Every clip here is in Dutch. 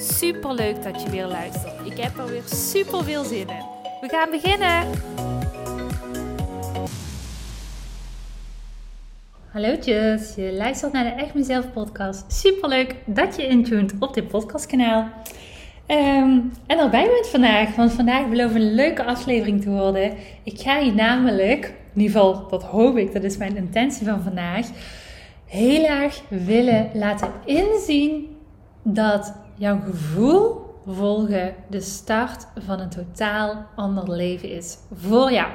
Super leuk dat je weer luistert. Ik heb er weer super veel zin in. We gaan beginnen. Hallootjes, je luistert naar de Echt Mezelf podcast. Super leuk dat je intuned op dit podcastkanaal. Um, en erbij bent vandaag, want vandaag belooft een leuke aflevering te worden. Ik ga je namelijk, in ieder geval dat hoop ik, dat is mijn intentie van vandaag, heel erg willen laten inzien dat jouw gevoel volgen de start van een totaal ander leven is voor jou.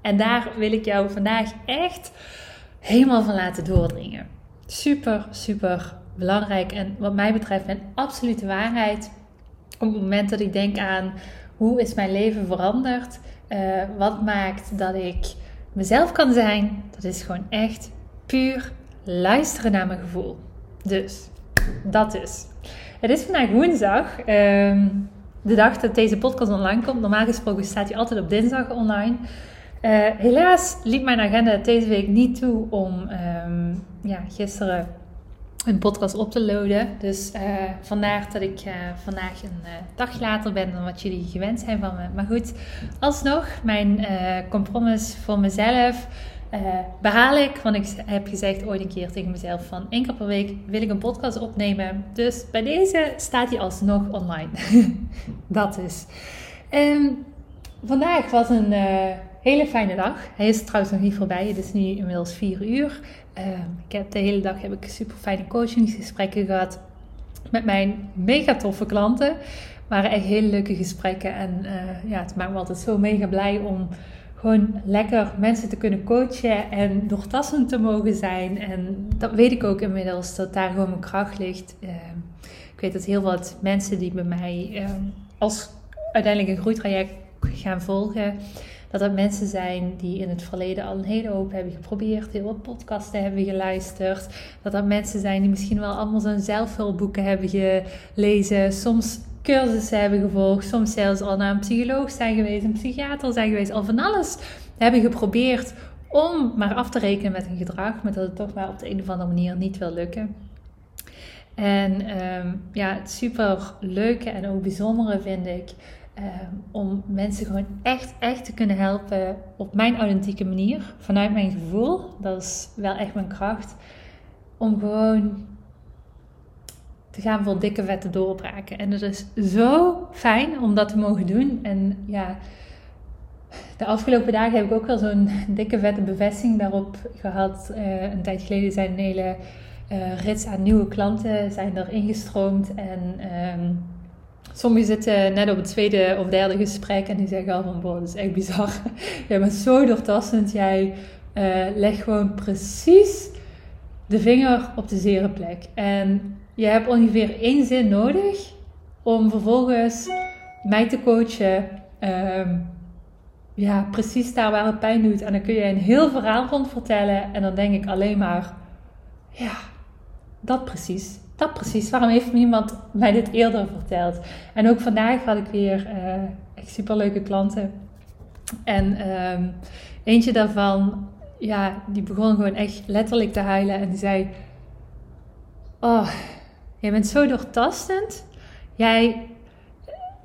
En daar wil ik jou vandaag echt helemaal van laten doordringen. Super, super belangrijk en wat mij betreft mijn absolute waarheid. Op het moment dat ik denk aan hoe is mijn leven veranderd, uh, wat maakt dat ik mezelf kan zijn, dat is gewoon echt puur luisteren naar mijn gevoel. Dus, dat is. Het is vandaag woensdag, um, de dag dat deze podcast online komt. Normaal gesproken staat hij altijd op dinsdag online. Uh, helaas liep mijn agenda deze week niet toe om um, ja, gisteren een podcast op te loaden. Dus uh, vandaar dat ik uh, vandaag een dag later ben dan wat jullie gewend zijn van me. Maar goed, alsnog, mijn compromis voor mezelf uh, behaal ik. Want ik heb gezegd ooit een keer tegen mezelf van één keer per week wil ik een podcast opnemen. Dus bij deze staat hij alsnog online. dat is. Um, vandaag was een uh, hele fijne dag. Hij is trouwens nog niet voorbij. Het is nu inmiddels vier uur. Uh, ik heb de hele dag heb ik super fijne coachingsgesprekken gehad met mijn mega toffe klanten. waren echt hele leuke gesprekken. En ja, het maakt me altijd zo mega blij om gewoon lekker mensen te kunnen coachen en doortassend te mogen zijn. En dat weet ik ook inmiddels, dat daar gewoon mijn kracht ligt. Ehm, ik weet dat heel wat mensen die bij mij ehm, als uiteindelijk een groeitraject gaan volgen, dat dat mensen zijn die in het verleden al een hele hoop hebben geprobeerd, heel wat podcasten hebben geluisterd. Dat dat mensen zijn die misschien wel allemaal zo'n zelfhulpboeken hebben gelezen. Soms cursussen hebben gevolgd, soms zelfs al naar een psycholoog zijn geweest, een psychiater zijn geweest, al van alles hebben geprobeerd om maar af te rekenen met een gedrag, maar dat het toch maar op de een of andere manier niet wil lukken. En um, ja, het super leuke en ook bijzondere vind ik um, om mensen gewoon echt, echt te kunnen helpen op mijn authentieke manier, vanuit mijn gevoel. Dat is wel echt mijn kracht. Om gewoon te gaan voor dikke vette doorbraken. En het is zo fijn om dat te mogen doen. En ja, de afgelopen dagen heb ik ook wel zo'n dikke vette bevestiging daarop gehad. Uh, een tijd geleden zijn een hele uh, rits aan nieuwe klanten zijn er ingestroomd. En um, sommigen zitten net op het tweede of derde gesprek en die zeggen al van... Boah, dat is echt bizar. Jij bent zo doortastend. Jij uh, legt gewoon precies de vinger op de zere plek. En je hebt ongeveer één zin nodig om vervolgens mij te coachen. Um, ja, precies daar waar het pijn doet. En dan kun je een heel verhaal rond vertellen. En dan denk ik alleen maar, ja, dat precies. Dat precies. Waarom heeft niemand mij dit eerder verteld? En ook vandaag had ik weer uh, echt superleuke klanten. En um, eentje daarvan, ja, die begon gewoon echt letterlijk te huilen. En die zei, oh, Jij bent zo doortastend. Jij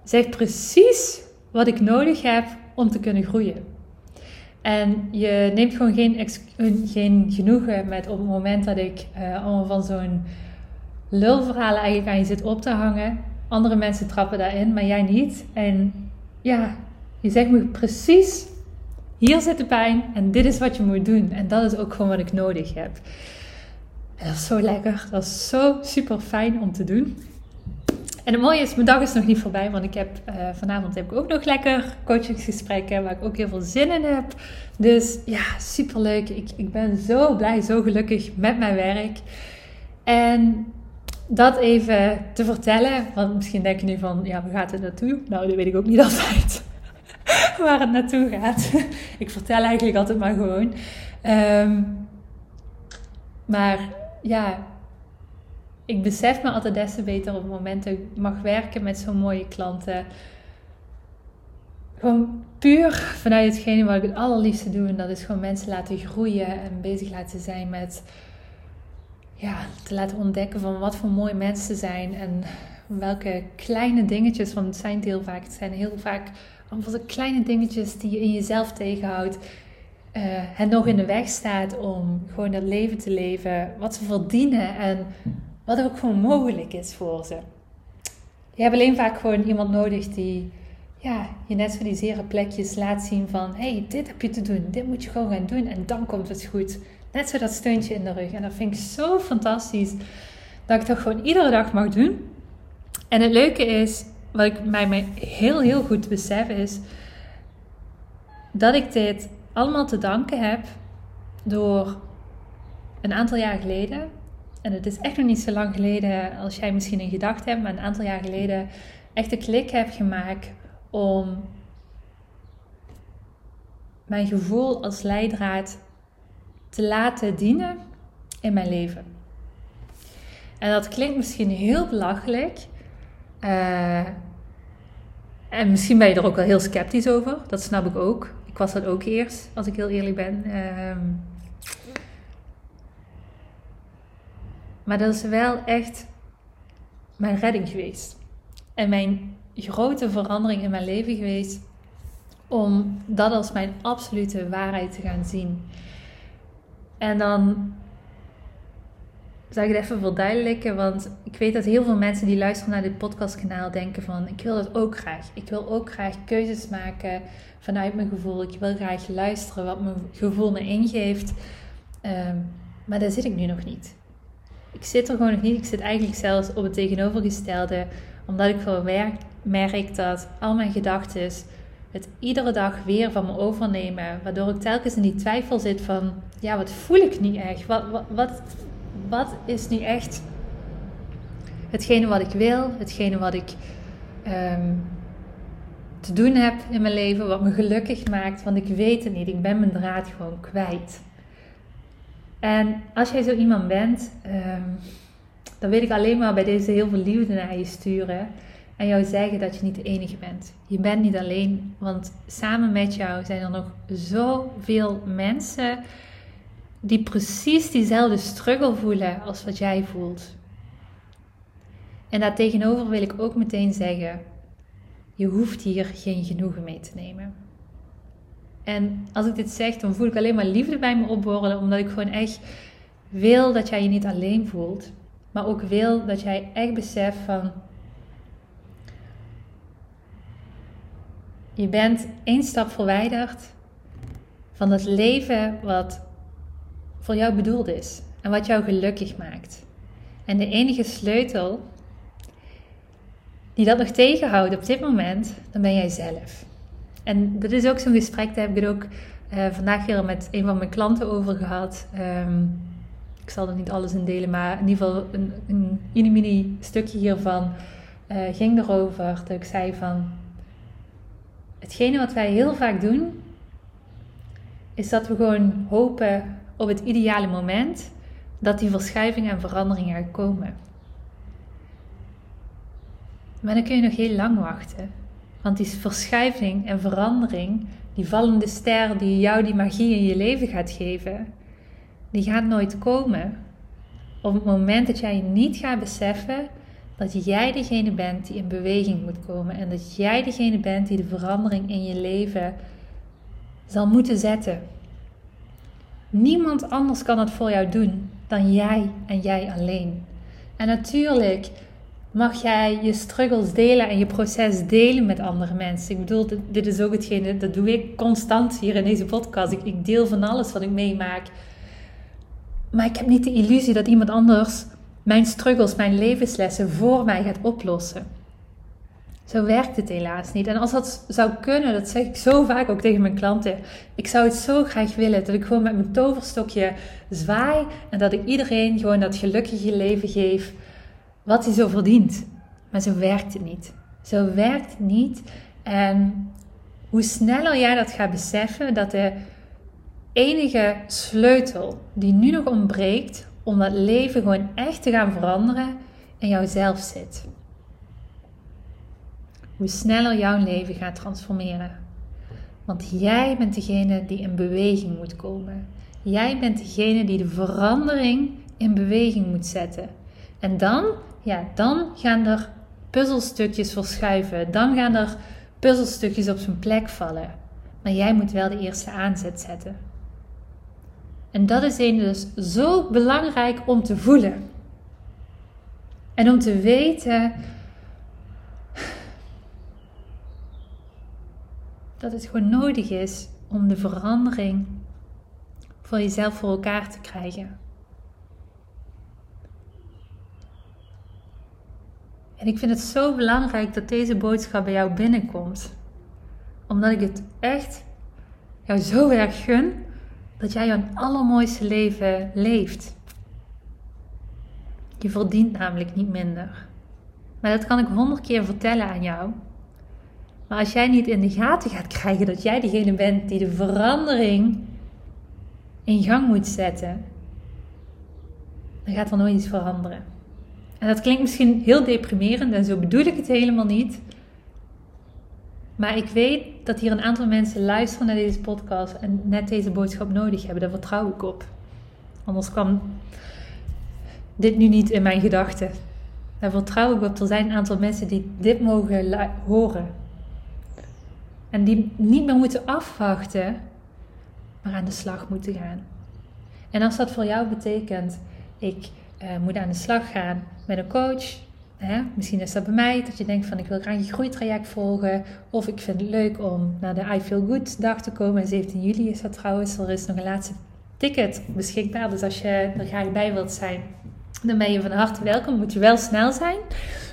zegt precies wat ik nodig heb om te kunnen groeien. En je neemt gewoon geen, geen genoegen met op het moment dat ik uh, allemaal van zo'n lulverhalen eigenlijk aan je zit op te hangen. Andere mensen trappen daarin, maar jij niet. En ja, je zegt me precies, hier zit de pijn en dit is wat je moet doen. En dat is ook gewoon wat ik nodig heb. Dat is zo lekker. Dat is zo super fijn om te doen. En het mooie is, mijn dag is nog niet voorbij, want ik heb uh, vanavond heb ik ook nog lekker coachingsgesprekken waar ik ook heel veel zin in heb. Dus ja, super leuk. Ik, ik ben zo blij, zo gelukkig met mijn werk. En dat even te vertellen. Want misschien denk je nu van, ja, waar gaat het naartoe? Nou, dat weet ik ook niet altijd. waar het naartoe gaat. ik vertel eigenlijk altijd maar gewoon. Ehm, maar ja, ik besef me altijd des te beter op het moment dat ik mag werken met zo'n mooie klanten. Gewoon puur vanuit hetgene wat ik het allerliefste doe. En dat is gewoon mensen laten groeien en bezig laten zijn met ja, te laten ontdekken van wat voor mooie mensen zijn. En welke kleine dingetjes, want het zijn heel vaak, het zijn heel vaak allemaal kleine dingetjes die je in jezelf tegenhoudt. Uh, en nog in de weg staat om gewoon dat leven te leven wat ze verdienen en wat ook gewoon mogelijk is voor ze. Je hebt alleen vaak gewoon iemand nodig die ja, je net voor die zere plekjes laat zien van... hey, dit heb je te doen, dit moet je gewoon gaan doen en dan komt het goed. Net zo dat steuntje in de rug. En dat vind ik zo fantastisch dat ik dat gewoon iedere dag mag doen. En het leuke is, wat ik mij heel, heel goed besef, is dat ik dit allemaal te danken heb door een aantal jaar geleden. En het is echt nog niet zo lang geleden als jij misschien in gedacht hebt, maar een aantal jaar geleden echt een klik heb gemaakt om mijn gevoel als leidraad te laten dienen in mijn leven. En dat klinkt misschien heel belachelijk. Uh, en misschien ben je er ook wel heel sceptisch over. Dat snap ik ook. Ik was dat ook eerst, als ik heel eerlijk ben. Uh, maar dat is wel echt mijn redding geweest. En mijn grote verandering in mijn leven geweest. Om dat als mijn absolute waarheid te gaan zien. En dan zal ik het even verduidelijken, want ik weet dat heel veel mensen die luisteren naar dit podcastkanaal denken van ik wil dat ook graag. Ik wil ook graag keuzes maken vanuit mijn gevoel. Ik wil graag luisteren wat mijn gevoel me ingeeft. Ehm, maar daar zit ik nu nog niet. Ik zit er gewoon nog niet. Ik zit eigenlijk zelfs op het tegenovergestelde, omdat ik gewoon merk, dat al mijn gedachten het iedere dag weer van me overnemen. Waardoor ik telkens in die twijfel zit van, ja, wat voel ik niet echt? Wat, wat, wat, wat is nu echt hetgene wat ik wil? Hetgene wat ik ehm, te doen heb in mijn leven, wat me gelukkig maakt. Want ik weet het niet, ik ben mijn draad gewoon kwijt. En als jij zo iemand bent, um, dan wil ik alleen maar bij deze heel veel liefde naar je sturen en jou zeggen dat je niet de enige bent. Je bent niet alleen, want samen met jou zijn er nog zoveel mensen die precies diezelfde struggle voelen als wat jij voelt. En daartegenover wil ik ook meteen zeggen: je hoeft hier geen genoegen mee te nemen. En als ik dit zeg, dan voel ik alleen maar liefde bij me opborrelen, omdat ik gewoon echt wil dat jij je niet alleen voelt, maar ook wil dat jij echt beseft van Je bent één stap verwijderd van het leven wat voor jou bedoeld is en wat jou gelukkig maakt. En de enige sleutel die dat nog tegenhoudt op dit moment, dan ben jij zelf. En dat is ook zo'n gesprek, daar heb ik het ook uh, vandaag weer met een van mijn klanten over gehad. Ehm, ik zal er niet alles in delen, maar in ieder geval een, een mini stukje hiervan uh, ging erover dat ik zei van hetgene wat wij heel vaak doen, is dat we gewoon hopen op het ideale moment dat die verschuiving en verandering er komen. Maar dan kun je nog heel lang wachten. Want die verschuiving en verandering, die vallende ster die jou die magie in je leven gaat geven, die gaat nooit komen. Op het moment dat jij niet gaat beseffen dat jij degene bent die in beweging moet komen en dat jij degene bent die de verandering in je leven zal moeten zetten. Niemand anders kan het voor jou doen dan jij en jij alleen. En natuurlijk mag jij je struggles delen en je proces delen met andere mensen. Ik bedoel, dit is ook hetgene, dat doe ik constant hier in deze podcast. Ik, ik deel van alles wat ik meemaak. Maar ik heb niet de illusie dat iemand anders mijn struggles, mijn levenslessen voor mij gaat oplossen. Zo werkt het helaas niet. En als dat zou kunnen, dat zeg ik zo vaak ook tegen mijn klanten. Ik zou het zo graag willen dat ik gewoon met mijn toverstokje zwaai en dat ik iedereen gewoon dat gelukkige leven geef wat hij zo verdient. Maar zo werkt het niet. Zo werkt het niet. En hoe sneller jij dat gaat beseffen, dat de enige sleutel die nu nog ontbreekt om dat leven gewoon echt te gaan veranderen, in jouzelf zit. Hoe sneller jouw leven gaat transformeren. Want jij bent degene die in beweging moet komen. Jij bent degene die de verandering in beweging moet zetten. En dan, ja, dan gaan er puzzelstukjes verschuiven. Dan gaan er puzzelstukjes op zijn plek vallen. Maar jij moet wel de eerste aanzet zetten. En dat is een dus zo belangrijk om te voelen. En om te weten dat het gewoon nodig is om de verandering voor jezelf voor elkaar te krijgen. En ik vind het zo belangrijk dat deze boodschap bij jou binnenkomt. Omdat ik het echt jou zo erg gun dat jij jouw allermooiste leven leeft. Je verdient namelijk niet minder. Maar dat kan ik honderd keer vertellen aan jou. Maar als jij niet in de gaten gaat krijgen dat jij degene bent die de verandering in gang moet zetten, dan gaat er nooit iets veranderen. En dat klinkt misschien heel deprimerend en zo bedoel ik het helemaal niet. Maar ik weet dat hier een aantal mensen luisteren naar deze podcast en net deze boodschap nodig hebben. Daar vertrouw ik op. Anders kwam dit nu niet in mijn gedachten. Daar vertrouw ik op. Er zijn een aantal mensen die dit mogen horen. En die niet meer moeten afwachten, maar aan de slag moeten gaan. En als dat voor jou betekent, ik uh, moet aan de slag gaan met een coach. Hè? Misschien is dat bij mij dat je denkt van ik wil graag je groeitraject volgen. Of ik vind het leuk om naar de I Feel Good dag te komen. 17 juli is dat trouwens. Er is nog een laatste ticket beschikbaar. Dus als je er graag bij wilt zijn, dan ben je van harte welkom. Moet je wel snel zijn.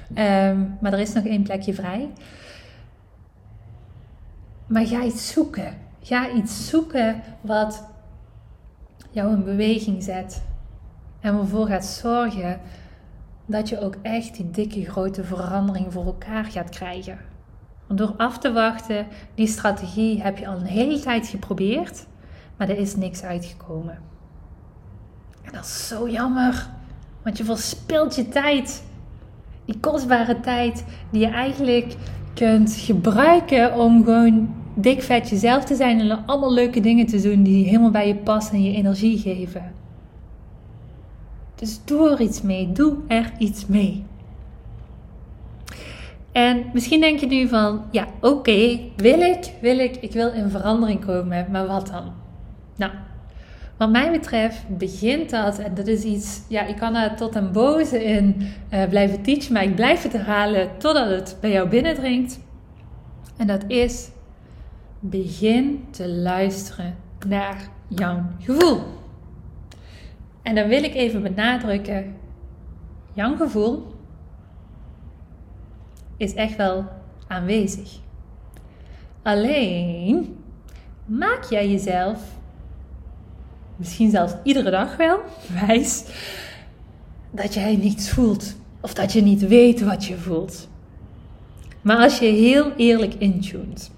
Um, maar er is nog één plekje vrij. Maar ga iets zoeken. Ga iets zoeken wat jou in beweging zet. En ervoor gaat zorgen dat je ook echt die dikke grote verandering voor elkaar gaat krijgen. Want door af te wachten, die strategie heb je al een hele tijd geprobeerd, maar er is niks uitgekomen. En dat is zo jammer, want je verspilt je tijd. Die kostbare tijd die je eigenlijk kunt gebruiken om gewoon dik vet jezelf te zijn en allemaal leuke dingen te doen die helemaal bij je passen en je energie geven. Dus doe er iets mee. Doe er iets mee. En misschien denk je nu van, ja, oké, wil ik, wil ik, ik wil in verandering komen, maar wat dan? Nou, wat mij betreft begint dat, en dat is iets, ja, ik kan er tot een boze in uh, blijven teachen, maar ik blijf het herhalen totdat het bij jou binnendringt. En dat is, begin te luisteren naar jouw gevoel. En dan wil ik even benadrukken, jouw gevoel is echt wel aanwezig. Alleen maak jij jezelf, misschien zelfs iedere dag wel, wijs dat jij niets voelt. Of dat je niet weet wat je voelt. Maar als je heel eerlijk intuned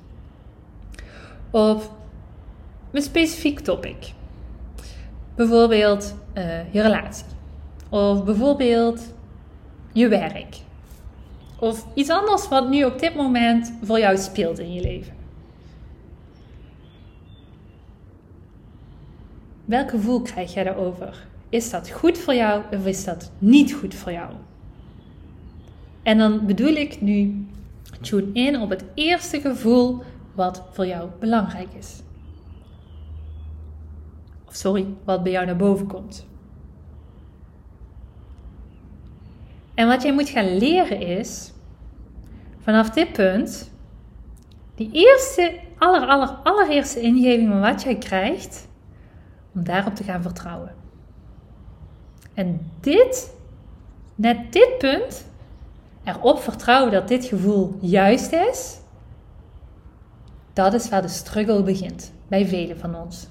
op een specifiek topic, bijvoorbeeld uh, je relatie. Of bijvoorbeeld je werk. Of iets anders wat nu op dit moment voor jou speelt in je leven. Welk gevoel krijg jij daarover? Is dat goed voor jou of is dat niet goed voor jou? En dan bedoel ik nu, tune in op het eerste gevoel wat voor jou belangrijk is sorry, wat bij jou naar boven komt. En wat jij moet gaan leren is, vanaf dit punt, die eerste, aller, aller, allereerste ingeving wat jij krijgt, om daarop te gaan vertrouwen. En dit, net dit punt, erop vertrouwen dat dit gevoel juist is, dat is waar de struggle begint bij velen van ons.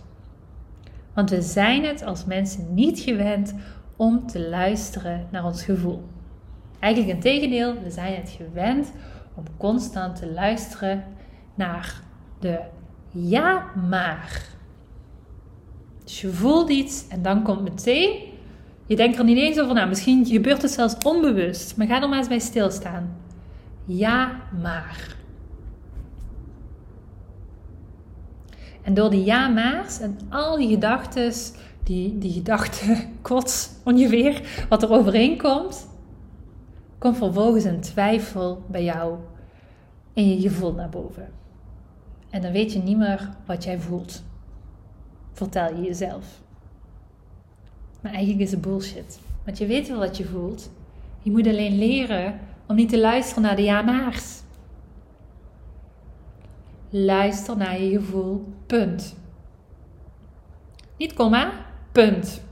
Want we zijn het als mensen niet gewend om te luisteren naar ons gevoel. Eigenlijk in tegendeel, we zijn het gewend om constant te luisteren naar de ja maar. Dus je voelt iets en dan komt meteen, je denkt er niet eens over na. Misschien gebeurt het zelfs onbewust, maar ga er maar eens bij stilstaan. Ja maar. En door die ja maar's en al die gedachten, die, die gedachten kots ongeveer, wat er overheen komt, komt vervolgens een twijfel bij jou in je gevoel naar boven. En dan weet je niet meer wat jij voelt. Vertel je jezelf. Maar eigenlijk is het bullshit. Want je weet wel wat je voelt. Je moet alleen leren om niet te luisteren naar de ja-maars. Luister naar je gevoel, punt. Niet komma, punt.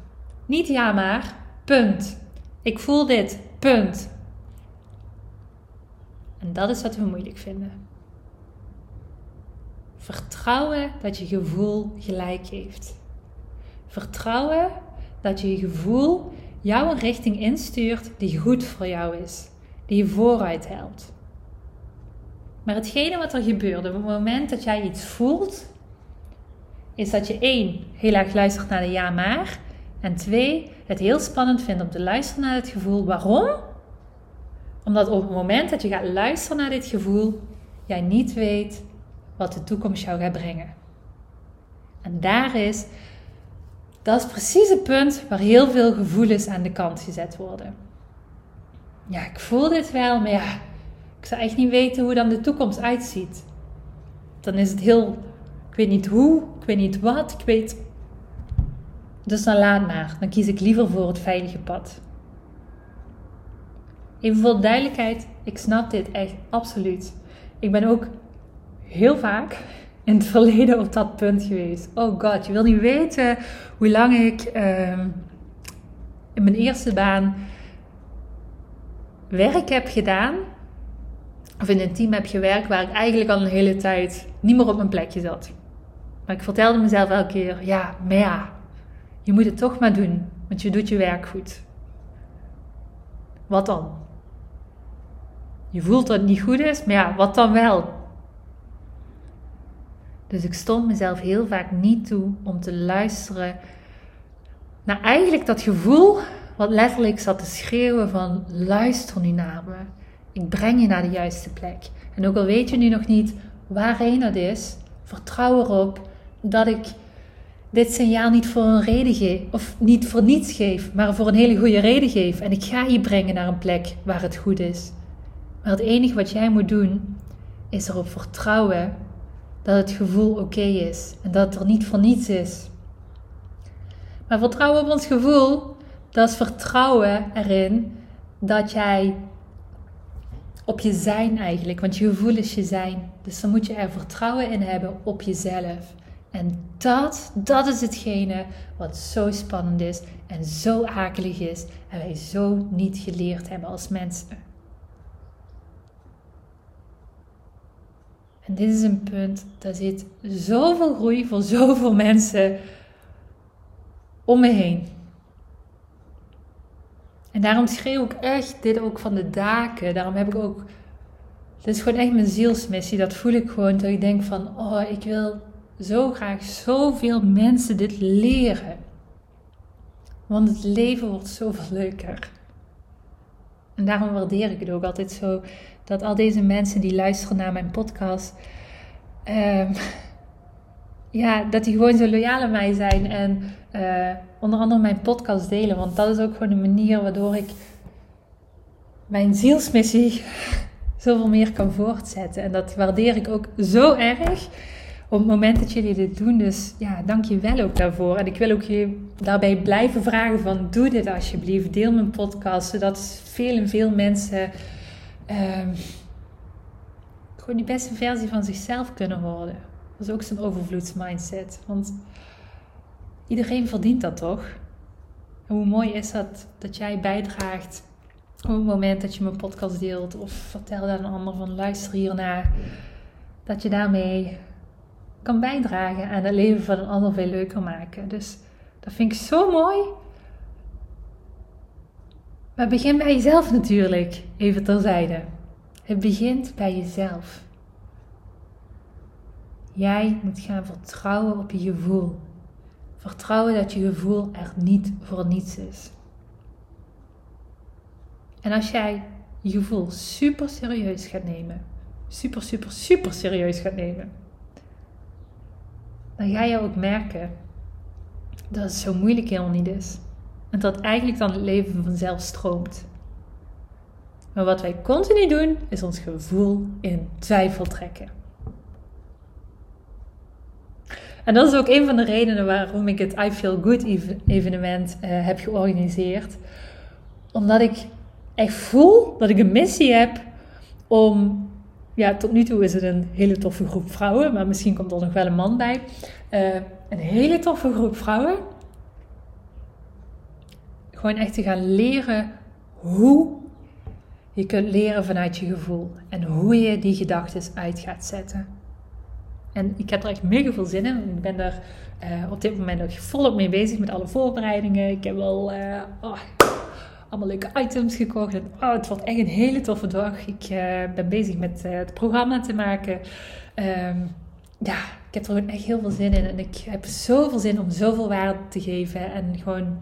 Niet ja maar, punt. Ik voel dit, punt. En dat is wat we moeilijk vinden. Vertrouwen dat je gevoel gelijk heeft. Vertrouwen dat je gevoel jou een richting instuurt die goed voor jou is, die je vooruit helpt. Maar hetgene wat er gebeurt op het moment dat jij iets voelt, is dat je één, heel erg luistert naar de ja maar. En twee, het heel spannend vindt om te luisteren naar het gevoel. Waarom? Omdat op het moment dat je gaat luisteren naar dit gevoel, jij niet weet wat de toekomst jou gaat brengen. En daar is, dat is precies het punt waar heel veel gevoelens aan de kant gezet worden. Ja, ik voel dit wel, maar ja, ik zou echt niet weten hoe dan de toekomst uitziet. Dan is het heel, ik weet niet hoe, ik weet niet wat, ik weet. Dus dan laat maar. Dan kies ik liever voor het veilige pad. Even voor duidelijkheid, ik snap dit echt absoluut. Ik ben ook heel vaak in het verleden op dat punt geweest. Oh god, je wil niet weten hoe lang ik ehm, in mijn eerste baan werk heb gedaan of in een team heb gewerkt waar ik eigenlijk al een hele tijd niet meer op mijn plekje zat. Maar ik vertelde mezelf elke keer, ja, maar ja, je moet het toch maar doen, want je doet je werk goed. Wat dan? Je voelt dat het niet goed is, maar ja, wat dan wel? Dus ik stond mezelf heel vaak niet toe om te luisteren naar eigenlijk dat gevoel wat letterlijk zat te schreeuwen van luister nu naar me. Ik breng je naar de juiste plek. En ook al weet je nu nog niet waarheen het is, vertrouw erop dat ik dit signaal niet voor een reden geef, of niet voor niets geef, maar voor een hele goede reden geef. En ik ga je brengen naar een plek waar het goed is. Maar het enige wat jij moet doen, is erop vertrouwen dat het gevoel oké is en dat het er niet voor niets is. Maar vertrouwen op ons gevoel, dat is vertrouwen erin dat jij op je zijn eigenlijk. Want je gevoel is je zijn. Dus dan moet je er vertrouwen in hebben op jezelf. En dat, dat is hetgene wat zo spannend is en zo akelig is. En wij zo niet geleerd hebben als mensen. En dit is een punt, daar zit zoveel groei voor zoveel mensen om me heen. En daarom schreeuw ik echt dit ook van de daken. Daarom heb ik ook. Dit is gewoon echt mijn zielsmissie. Dat voel ik gewoon. Dat ik denk van: oh, ik wil zo graag zoveel mensen dit leren. Want het leven wordt zoveel leuker. En daarom waardeer ik het ook altijd zo. Dat al deze mensen die luisteren naar mijn podcast. Ehm, ja, dat die gewoon zo loyaal aan mij zijn. En uh, onder andere mijn podcast delen. Want dat is ook gewoon een manier waardoor ik mijn zielsmissie zoveel meer kan voortzetten. En dat waardeer ik ook zo erg op het moment dat jullie dit doen. Dus ja, dank je wel ook daarvoor. En ik wil ook je daarbij blijven vragen van doe dit alsjeblieft. Deel mijn podcast, zodat veel en veel mensen uh, gewoon die beste versie van zichzelf kunnen worden. Dat is ook zo'n overvloedsmindset. Want iedereen verdient dat toch? En hoe mooi is dat dat jij bijdraagt op het moment dat je mijn podcast deelt of vertel aan een ander van luister hiernaar. Dat je daarmee kan bijdragen aan het leven van een ander veel leuker maken. Dus dat vind ik zo mooi. Maar begin bij jezelf natuurlijk, even terzijde. Het begint bij jezelf. Jij moet gaan vertrouwen op je gevoel. Vertrouwen dat je gevoel er niet voor niets is. En als jij je gevoel super serieus gaat nemen, super, super, super serieus gaat nemen, dan ga je ook merken dat het zo moeilijk helemaal niet is. En dat eigenlijk dan het leven vanzelf stroomt. Maar wat wij continu doen, is ons gevoel in twijfel trekken. En dat is ook een van de redenen waarom ik het I Feel Good evenement uh, heb georganiseerd. Omdat ik echt voel dat ik een missie heb om. Ja, tot nu toe is het een hele toffe groep vrouwen, maar misschien komt er nog wel een man bij. Uh, een hele toffe groep vrouwen. Gewoon echt te gaan leren hoe je kunt leren vanuit je gevoel en hoe je die gedachten uit gaat zetten. En ik heb er echt mega veel zin in. Ik ben er uh, op dit moment ook volop mee bezig met alle voorbereidingen. Ik heb wel uh, oh, allemaal leuke items gekocht. Oh, het wordt echt een hele toffe dag. Ik uh, ben bezig met het programma te maken. Um, ja, ik heb er gewoon echt heel veel zin in. En ik heb zoveel zin om zoveel waarde te geven. En gewoon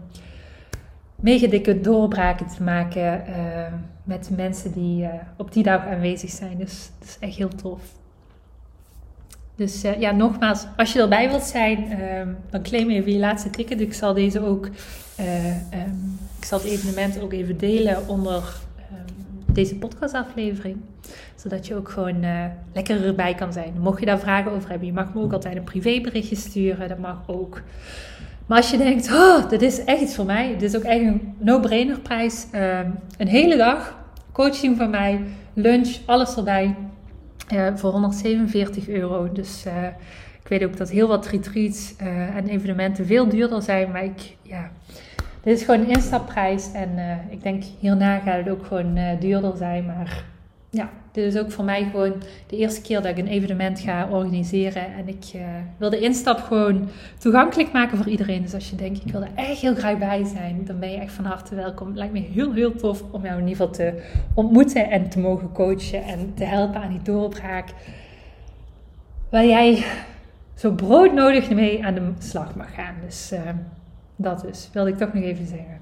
mega dikke doorbraken te maken met mensen die op die dag aanwezig zijn. Dus dat is echt heel tof. Dus uh, ja, nogmaals, als je erbij wilt zijn, uh, dan claim even je laatste ticket. Ik zal deze ook, uh, um, ik zal het evenement ook even delen onder um, deze podcastaflevering. Zodat je ook gewoon uh, lekker erbij kan zijn. Mocht je daar vragen over hebben, je mag me ook altijd een privéberichtje sturen. Dat mag ook. Maar als je denkt, oh, dit is echt iets voor mij. Dit is ook echt een no-brainer prijs. Een hele dag, coaching van mij, lunch, alles erbij. Uh, voor 147 euro. Dus uh, ik weet ook dat heel wat retreats uh, en evenementen veel duurder zijn. Maar ik, ja, dit is gewoon een instapprijs. En ik denk hierna gaat het ook gewoon duurder zijn. Maar ja, dit is ook voor mij gewoon de eerste keer dat ik een evenement ga organiseren. En ik uh, wil de instap gewoon toegankelijk maken voor iedereen. Dus als je denkt, ik wil er echt heel graag bij zijn, dan ben je echt van harte welkom. Het lijkt me heel, heel tof om jou in ieder geval te ontmoeten en te mogen coachen en te helpen aan die doorbraak. Waar jij zo broodnodig mee aan de slag mag gaan. Dus uh, dat dus, wilde ik toch nog even zeggen.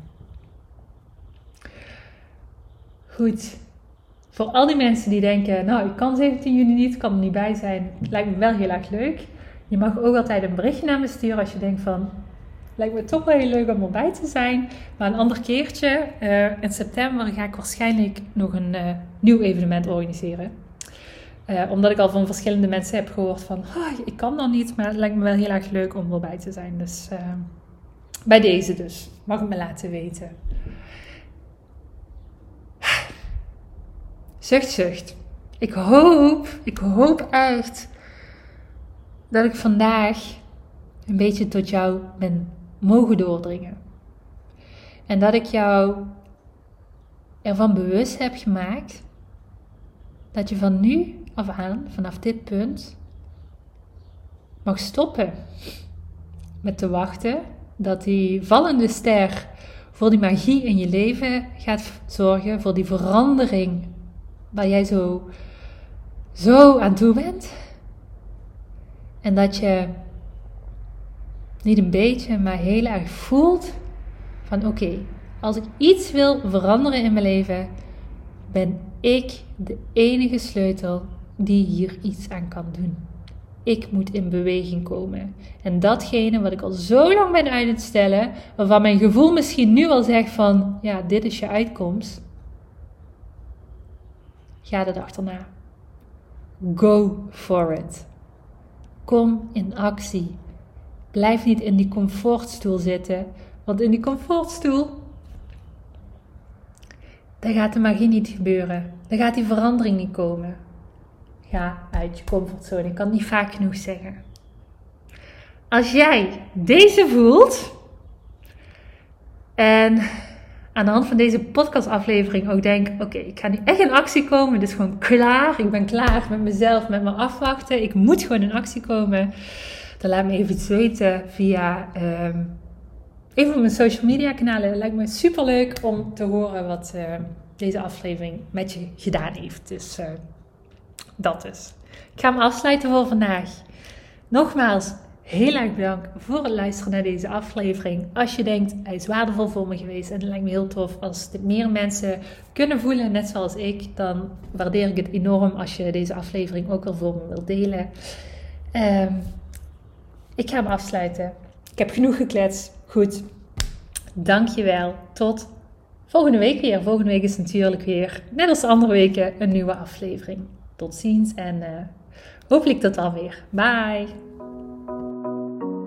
Goed voor al die mensen die denken, nou ik kan 17 juni niet, kan er niet bij zijn, lijkt me wel heel erg leuk. Je mag ook altijd een berichtje naar me sturen als je denkt van, lijkt me toch wel heel leuk om erbij te zijn. Maar een ander keertje, uh, in september ga ik waarschijnlijk nog een uh, nieuw evenement organiseren. Uh, omdat ik al van verschillende mensen heb gehoord van, oh, ik kan dan niet, maar het lijkt me wel heel erg leuk om erbij te zijn. Dus bij deze dus, mag ik me laten weten. Zucht, zucht. Ik hoop, ik hoop echt dat ik vandaag een beetje tot jou ben mogen doordringen. En dat ik jou ervan bewust heb gemaakt dat je van nu af aan, vanaf dit punt, mag stoppen met te wachten dat die vallende ster voor die magie in je leven gaat zorgen, voor die verandering waar jij zo, zo aan toe bent. En dat je niet een beetje, maar heel erg voelt van oké, als ik iets wil veranderen in mijn leven, ben ik de enige sleutel die hier iets aan kan doen. Ik moet in beweging komen. En datgene wat ik al zo lang ben uit het stellen, waarvan mijn gevoel misschien nu al zegt van ja, dit is je uitkomst. Ga er achterna. Go for it. Kom in actie. Blijf niet in die comfortstoel zitten, want in die comfortstoel, daar gaat de magie niet gebeuren. Daar gaat die verandering niet komen. Ga uit je comfortzone. Ik kan het niet vaak genoeg zeggen. Als jij deze voelt en aan de hand van deze podcastaflevering ook denk: oké, ik ga nu echt in actie komen. Het is gewoon klaar. Ik ben klaar met mezelf, met mijn afwachten. Ik moet gewoon in actie komen. Dan laat me even iets weten via um, even op mijn social media kanalen. Lijkt me super leuk om te horen wat uh, deze aflevering met je gedaan heeft. Dus uh, dat is. Ik ga hem afsluiten voor vandaag. Nogmaals, heel erg bedankt voor het luisteren naar deze aflevering. Als je denkt, hij is waardevol voor me geweest en het lijkt me heel tof als dit meer mensen kunnen voelen, net zoals ik, dan waardeer ik het enorm als je deze aflevering ook al voor me wilt delen. Um, ik ga hem afsluiten. Ik heb genoeg gekletst. Goed. Dankjewel. Tot volgende week weer. Volgende week is natuurlijk weer, net als de andere weken, een nieuwe aflevering. Tot ziens en uh, hopelijk tot alweer. Bye.